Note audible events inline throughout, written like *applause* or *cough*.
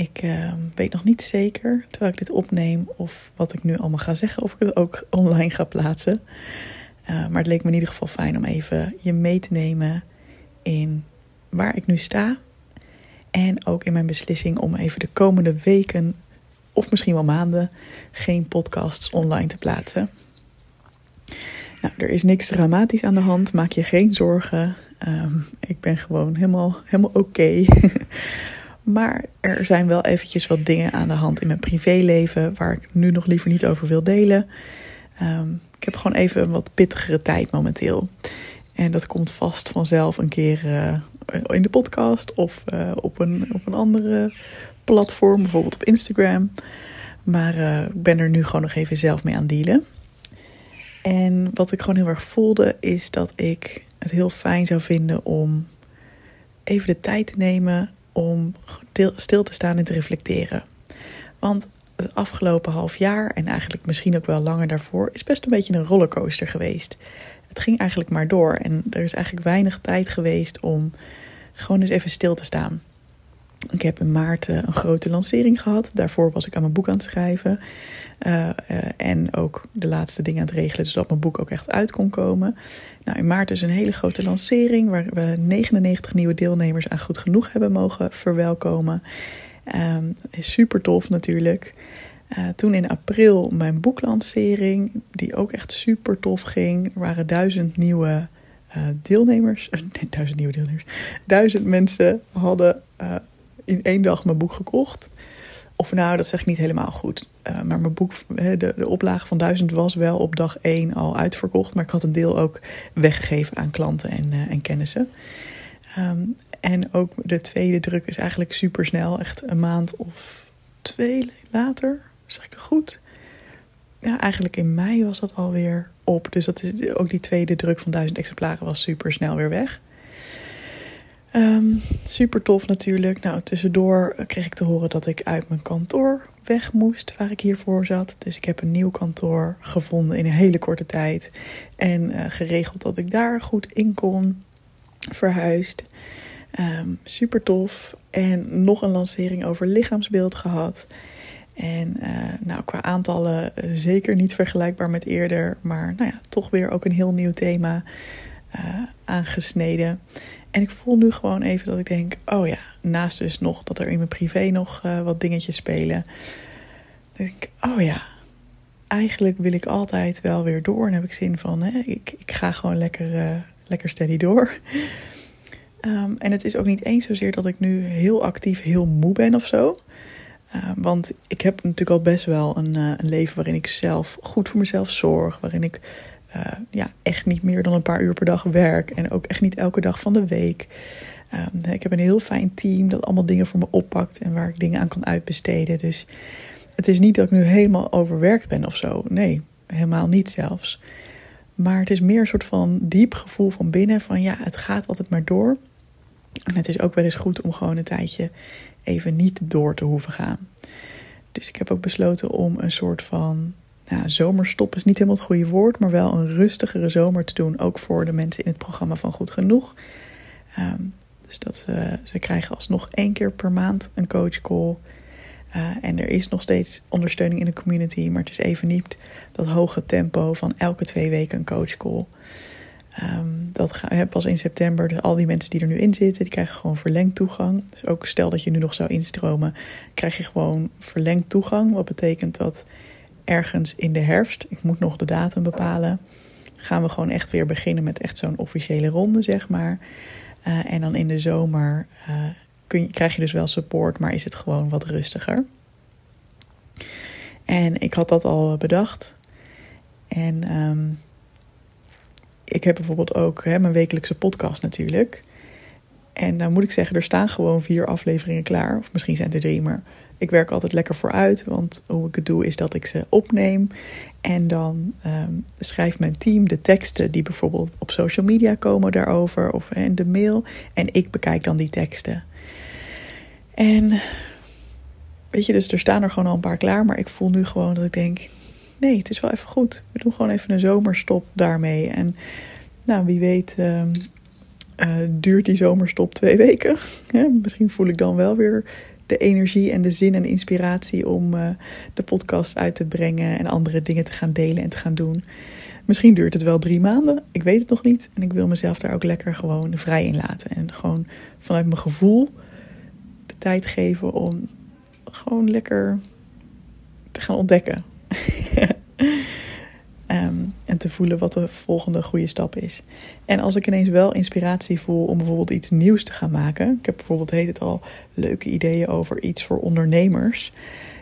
Ik uh, weet nog niet zeker, terwijl ik dit opneem, of wat ik nu allemaal ga zeggen, of ik het ook *laughs* online ga plaatsen. Uh, maar het leek me in ieder geval fijn om even je mee te nemen in waar ik nu sta. En ook in mijn beslissing om even de komende weken, of misschien wel maanden, geen podcasts online te plaatsen. Nou, er is niks dramatisch aan de hand, maak je geen zorgen. Um, ik ben gewoon helemaal, helemaal oké. *laughs* Maar er zijn wel eventjes wat dingen aan de hand in mijn privéleven waar ik nu nog liever niet over wil delen. Um, ik heb gewoon even een wat pittigere tijd momenteel. En dat komt vast vanzelf een keer uh, in de podcast of uh, op, een, op een andere platform, bijvoorbeeld op Instagram. Maar uh, ik ben er nu gewoon nog even zelf mee aan dealen. En wat ik gewoon heel erg voelde is dat ik het heel fijn zou vinden om even de tijd te nemen om stil te staan en te reflecteren. Want het afgelopen half jaar en eigenlijk misschien ook wel langer daarvoor is best een beetje een rollercoaster geweest. Het ging eigenlijk maar door en er is eigenlijk weinig tijd geweest om gewoon eens even stil te staan. Ik heb in maart eh, een grote lancering gehad. Daarvoor was ik aan mijn boek aan het schrijven. Uh, uh, en ook de laatste dingen aan het regelen, zodat mijn boek ook echt uit kon komen. Nou, in maart is een hele grote lancering waar we 99 nieuwe deelnemers aan Goed Genoeg hebben mogen verwelkomen. Um, is super tof natuurlijk. Toen in april mijn boeklancering, die ook echt super tof ging. Er waren duizend nieuwe deelnemers. *laughs* Nee, duizend nieuwe deelnemers. Duizend mensen hadden in één dag mijn boek gekocht. Of nou, dat zeg ik niet helemaal goed. Uh, maar mijn boek, de, de oplage van 1000 was wel op dag 1 al uitverkocht. Maar ik had een deel ook weggegeven aan klanten en, uh, en kennissen. Um, en ook de tweede druk is eigenlijk super snel. Echt een maand of twee later, zeg ik het goed? Ja, eigenlijk in mei was dat alweer op. Dus dat is, ook die tweede druk van 1000 exemplaren was super snel weer weg. Um, super tof natuurlijk. Nou, tussendoor kreeg ik te horen dat ik uit mijn kantoor weg moest waar ik hiervoor zat. Dus ik heb een nieuw kantoor gevonden in een hele korte tijd. En uh, geregeld dat ik daar goed in kon. Verhuisd. Um, super tof. En nog een lancering over lichaamsbeeld gehad. En uh, nou, qua aantallen zeker niet vergelijkbaar met eerder. Maar nou ja, toch weer ook een heel nieuw thema aangesneden. En ik voel nu gewoon even dat ik denk: oh ja, naast dus nog dat er in mijn privé nog uh, wat dingetjes spelen. denk ik: oh ja, eigenlijk wil ik altijd wel weer door. En heb ik zin van: hè, ik, ik ga gewoon lekker, uh, lekker steady door. Um, en het is ook niet eens zozeer dat ik nu heel actief heel moe ben of zo. Uh, want ik heb natuurlijk al best wel een, uh, een leven waarin ik zelf goed voor mezelf zorg. Waarin ik uh, ja, echt niet meer dan een paar uur per dag werk. En ook echt niet elke dag van de week. Um, ik heb een heel fijn team dat allemaal dingen voor me oppakt en waar ik dingen aan kan uitbesteden. Dus het is niet dat ik nu helemaal overwerkt ben of zo. Nee, helemaal niet zelfs. Maar het is meer een soort van diep gevoel van binnen van ja, het gaat altijd maar door. En het is ook wel eens goed om gewoon een tijdje even niet door te hoeven gaan. Dus ik heb ook besloten om een soort van nou, zomerstop is niet helemaal het goede woord, maar wel een rustigere zomer te doen. Ook voor de mensen in het programma van Goed Genoeg. Um, dus dat ze, ze krijgen alsnog één keer per maand een coachcall. Uh, en er is nog steeds ondersteuning in de community, maar het is even niet dat hoge tempo van elke twee weken een coachcall. Um, dat ga, pas in september. Dus al die mensen die er nu in zitten, die krijgen gewoon verlengd toegang. Dus ook stel dat je nu nog zou instromen, krijg je gewoon verlengd toegang. Wat betekent dat ergens in de herfst, ik moet nog de datum bepalen, gaan we gewoon echt weer beginnen met echt zo'n officiële ronde, zeg maar. Uh, en dan in de zomer uh, kun je, krijg je dus wel support, maar is het gewoon wat rustiger. En ik had dat al bedacht. En um, ik heb bijvoorbeeld ook hè, mijn wekelijkse podcast natuurlijk. En dan moet ik zeggen, er staan gewoon vier afleveringen klaar. Of misschien zijn het er drie, maar ik werk altijd lekker vooruit. Want hoe ik het doe is dat ik ze opneem. En dan um, schrijft mijn team de teksten die bijvoorbeeld op social media komen daarover. Of in de mail. En ik bekijk dan die teksten. En weet je, dus er staan er gewoon al een paar klaar. Maar ik voel nu gewoon dat ik denk, nee, het is wel even goed. We doen gewoon even een zomerstop daarmee. En nou, wie weet... Um, uh, duurt die zomerstop twee weken. *laughs* misschien voel ik dan wel weer de energie en de zin en inspiratie om uh, de podcast uit te brengen en andere dingen te gaan delen en te gaan doen. Misschien duurt het wel drie maanden, ik weet het nog niet. En ik wil mezelf daar ook lekker gewoon vrij in laten. En gewoon vanuit mijn gevoel de tijd geven om gewoon lekker te gaan ontdekken. *laughs* En te voelen wat de volgende goede stap is. En als ik ineens wel inspiratie voel om bijvoorbeeld iets nieuws te gaan maken. Ik heb bijvoorbeeld, heet het al, leuke ideeën over iets voor ondernemers.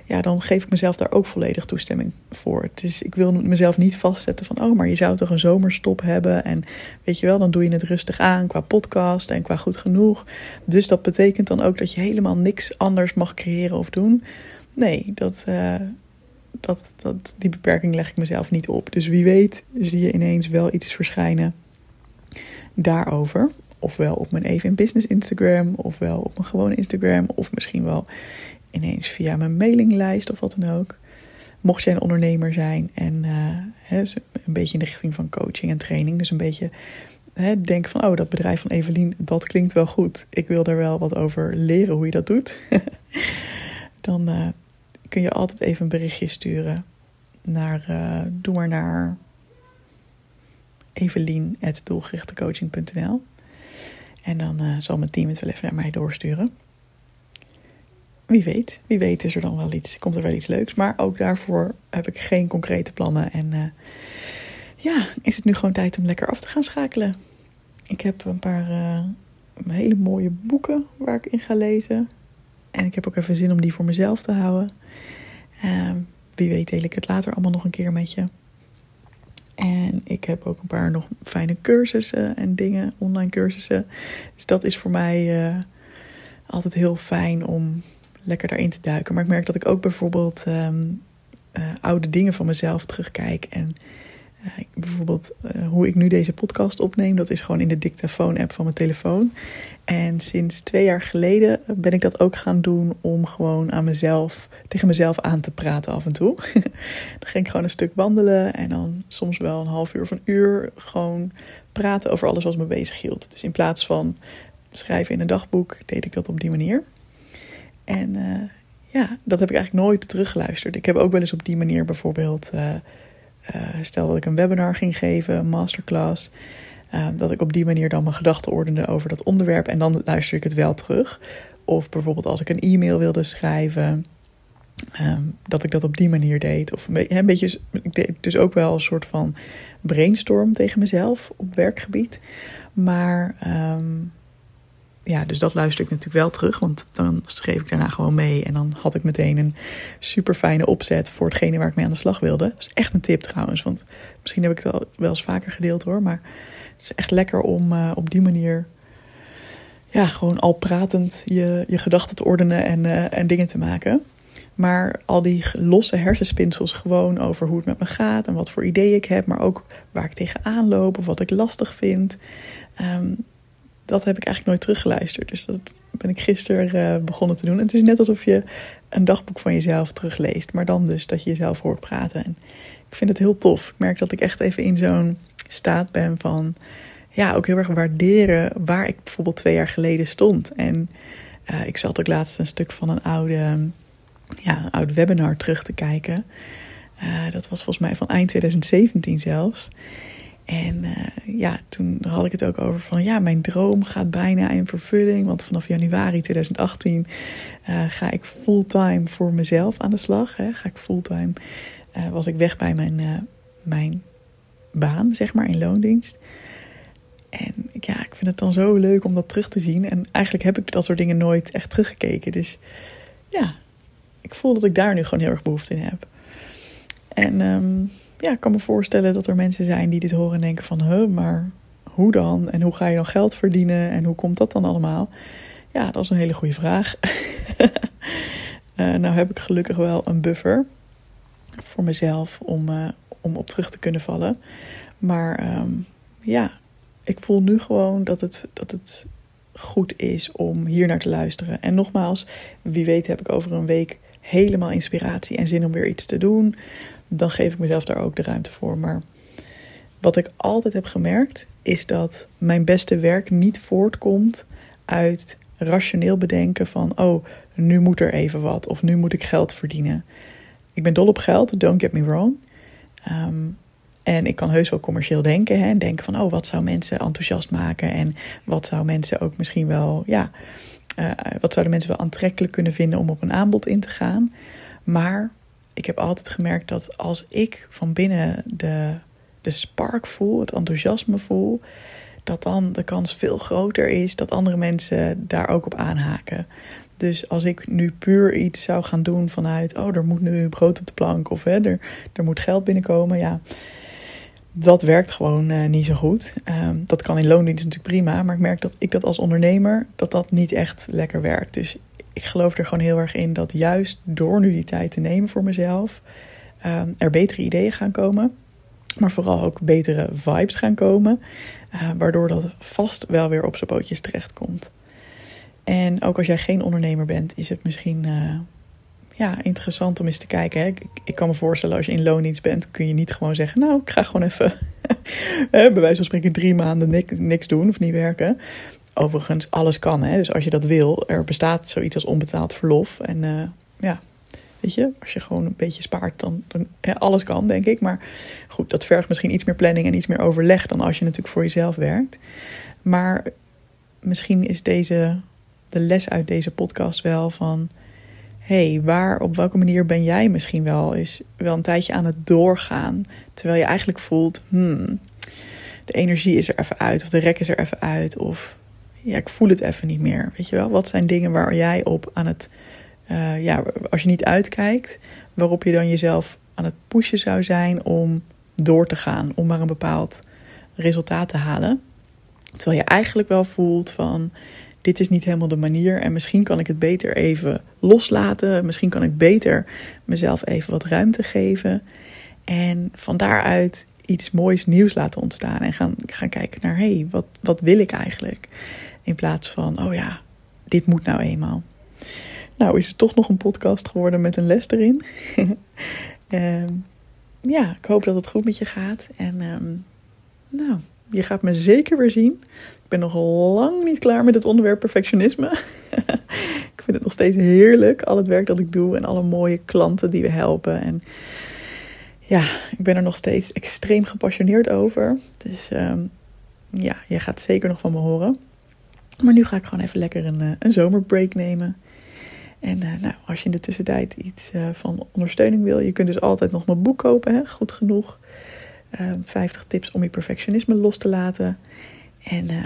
Ja, dan geef ik mezelf daar ook volledig toestemming voor. Dus ik wil mezelf niet vastzetten van, oh, maar je zou toch een zomerstop hebben. En weet je wel, dan doe je het rustig aan qua podcast en qua goed genoeg. Dus dat betekent dan ook dat je helemaal niks anders mag creëren of doen. Nee, dat, uh, dat, dat, die beperking leg ik mezelf niet op. Dus wie weet zie je ineens wel iets verschijnen daarover. Ofwel op mijn Even in Business Instagram, ofwel op mijn gewone Instagram, of misschien wel ineens via mijn mailinglijst of wat dan ook. Mocht jij een ondernemer zijn en uh, een beetje in de richting van coaching en training, dus een beetje hè, denken van, oh, dat bedrijf van Evelien, dat klinkt wel goed. Ik wil daar wel wat over leren hoe je dat doet. *laughs* dan uh, kun je altijd even een berichtje sturen naar, uh, doe maar naar evelien.doelgerichtecoaching.nl En dan uh, zal mijn team het wel even naar mij doorsturen. Wie weet, wie weet is er dan wel iets, komt er wel iets leuks. Maar ook daarvoor heb ik geen concrete plannen. En uh, ja, is het nu gewoon tijd om lekker af te gaan schakelen. Ik heb een paar hele mooie boeken waar ik in ga lezen. En ik heb ook even zin om die voor mezelf te houden. Uh, wie weet deel ik het later allemaal nog een keer met je. En ik heb ook een paar nog fijne cursussen en dingen, online cursussen. Dus dat is voor mij uh, altijd heel fijn om lekker daarin te duiken. Maar ik merk dat ik ook bijvoorbeeld um, uh, oude dingen van mezelf terugkijk. En bijvoorbeeld hoe ik nu deze podcast opneem, dat is gewoon in de dictafoon-app van mijn telefoon. En sinds twee jaar geleden ben ik dat ook gaan doen om gewoon aan mezelf, tegen mezelf aan te praten af en toe. *laughs* dan ging ik gewoon een stuk wandelen en dan soms wel een half uur of een uur gewoon praten over alles wat me bezig hield. Dus in plaats van schrijven in een dagboek, deed ik dat op die manier. En uh, ja, dat heb ik eigenlijk nooit teruggeluisterd. Ik heb ook wel eens op die manier bijvoorbeeld, uh, uh, stel dat ik een webinar ging geven, een masterclass. Ehm, dat ik op die manier dan mijn gedachten ordende over dat onderwerp en dan luister ik het wel terug. Of bijvoorbeeld als ik een e-mail wilde schrijven, ehm, dat ik dat op die manier deed. Of een, beetje, een beetje, ik deed dus ook wel een soort van brainstorm tegen mezelf op werkgebied. Maar ehm, ja, dus dat luister ik natuurlijk wel terug, want dan schreef ik daarna gewoon mee. En dan had ik meteen een super fijne opzet voor hetgene waar ik mee aan de slag wilde. Dat is echt een tip trouwens, want misschien heb ik het al wel eens vaker gedeeld hoor, maar het is echt lekker om uh, op die manier, ja, gewoon al pratend je, je gedachten te ordenen en, uh, en dingen te maken. Maar al die losse hersenspinsels gewoon over hoe het met me gaat en wat voor ideeën ik heb, maar ook waar ik tegenaan loop of wat ik lastig vind. Um, dat heb ik eigenlijk nooit teruggeluisterd. Dus dat ben ik gisteren uh, begonnen te doen. En het is net alsof je een dagboek van jezelf terugleest, maar dan dus dat je jezelf hoort praten. En ik vind het heel tof. Ik merk dat ik echt even in zo'n staat ben van, ja, ook heel erg waarderen waar ik bijvoorbeeld twee jaar geleden stond. En uh, ik zat ook laatst een stuk van een oude, ja, een oude webinar terug te kijken. Uh, dat was volgens mij van eind 2017 zelfs. En uh, ja, toen had ik het ook over van ja, mijn droom gaat bijna in vervulling. Want vanaf januari 2018 uh, ga ik fulltime voor mezelf aan de slag. Hè. Ga ik fulltime, uh, was ik weg bij mijn, mijn baan, zeg maar, in loondienst. En ja, ik vind het dan zo leuk om dat terug te zien. En eigenlijk heb ik dat soort dingen nooit echt teruggekeken. Dus ja, ik voel dat ik daar nu gewoon heel erg behoefte in heb. En um, ja, ik kan me voorstellen dat er mensen zijn die dit horen en denken van... Huh, maar hoe dan? En hoe ga je dan geld verdienen? En hoe komt dat dan allemaal? Ja, dat is een hele goede vraag. uh, *laughs* nou heb ik gelukkig wel een buffer voor mezelf om, uh, om op terug te kunnen vallen. Maar um, ja, ik voel nu gewoon dat het, dat het goed is om hier naar te luisteren. En nogmaals, wie weet heb ik over een week helemaal inspiratie en zin om weer iets te doen. Dan geef ik mezelf daar ook de ruimte voor. Maar wat ik altijd heb gemerkt, is dat mijn beste werk niet voortkomt uit rationeel bedenken van, oh, nu moet er even wat of nu moet ik geld verdienen. Ik ben dol op geld, don't get me wrong. Um, en ik kan heus wel commercieel denken. Hè, denken van, oh, wat zou mensen enthousiast maken? En wat zou mensen ook misschien wel, ja, uh, wat zouden mensen wel aantrekkelijk kunnen vinden om op een aanbod in te gaan? Maar ik heb altijd gemerkt dat als ik van binnen de, de spark voel, het enthousiasme voel, dat dan de kans veel groter is dat andere mensen daar ook op aanhaken. Dus als ik nu puur iets zou gaan doen vanuit, oh, er moet nu brood op de plank of hè, er, er moet geld binnenkomen, ja, dat werkt gewoon uh, niet zo goed. Um, dat kan in loondienst natuurlijk prima, maar ik merk dat ik dat als ondernemer, dat dat niet echt lekker werkt. Dus ik geloof er gewoon heel erg in dat juist door nu die tijd te nemen voor mezelf, um, er betere ideeën gaan komen. Maar vooral ook betere vibes gaan komen. Uh, waardoor dat vast wel weer op zijn pootjes terechtkomt. En ook als jij geen ondernemer bent, is het misschien uh, ja, interessant om eens te kijken. Hè. Ik, ik, kan me voorstellen, als je in loondienst bent, kun je niet gewoon zeggen: Nou, ik ga gewoon even, *laughs* bij wijze van spreken, drie maanden niks doen of niet werken. Overigens, alles kan. Hè. Dus als je dat wil, er bestaat zoiets als onbetaald verlof. En uh, ja, weet je, als je gewoon een beetje spaart, dan, dan alles kan, denk ik. Maar goed, dat vergt misschien iets meer planning en iets meer overleg dan als je natuurlijk voor jezelf werkt. Maar misschien is deze, de les uit deze podcast wel van hey, waar, op welke manier ben jij misschien wel eens wel een tijdje aan het doorgaan, terwijl je eigenlijk voelt, hmm, de energie is er even uit, of de rek is er even uit, of ja, ik voel het even niet meer. Weet je wel, wat zijn dingen waar jij op aan het, uh, ja, als je niet uitkijkt, waarop je dan jezelf aan het pushen zou zijn om door te gaan, om maar een bepaald resultaat te halen. Terwijl je eigenlijk wel voelt van, dit is niet helemaal de manier en misschien kan ik het beter even loslaten. Misschien kan ik beter mezelf even wat ruimte geven. En van daaruit iets moois nieuws laten ontstaan. En gaan, gaan kijken naar, hé, hey, wat, wat wil ik eigenlijk? In plaats van, oh ja, dit moet nou eenmaal. Nou, is het toch nog een podcast geworden met een les erin. um, *laughs* ja, ik hoop dat het goed met je gaat. En um, nou, je gaat me zeker weer zien. Ik ben nog lang niet klaar met het onderwerp perfectionisme. *laughs* ik vind het nog steeds heerlijk, al het werk dat ik doe en alle mooie klanten die we helpen. En ja, ik ben er nog steeds extreem gepassioneerd over. Dus um, ja, je gaat zeker nog van me horen. Maar nu ga ik gewoon even lekker een, eh, een zomerbreak nemen. En uh, nou, als je in de tussentijd iets uh, van ondersteuning wil, je kunt dus altijd nog mijn boek kopen, hè? goed genoeg. 50 ehm, tips om je perfectionisme los te laten. En uh,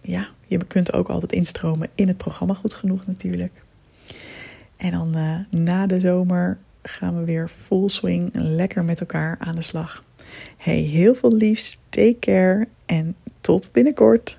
ja, je kunt ook altijd instromen in het programma Goed Genoeg natuurlijk. En dan na de zomer gaan we weer full swing lekker met elkaar aan de slag. Hey, heel veel liefs, take care en tot binnenkort.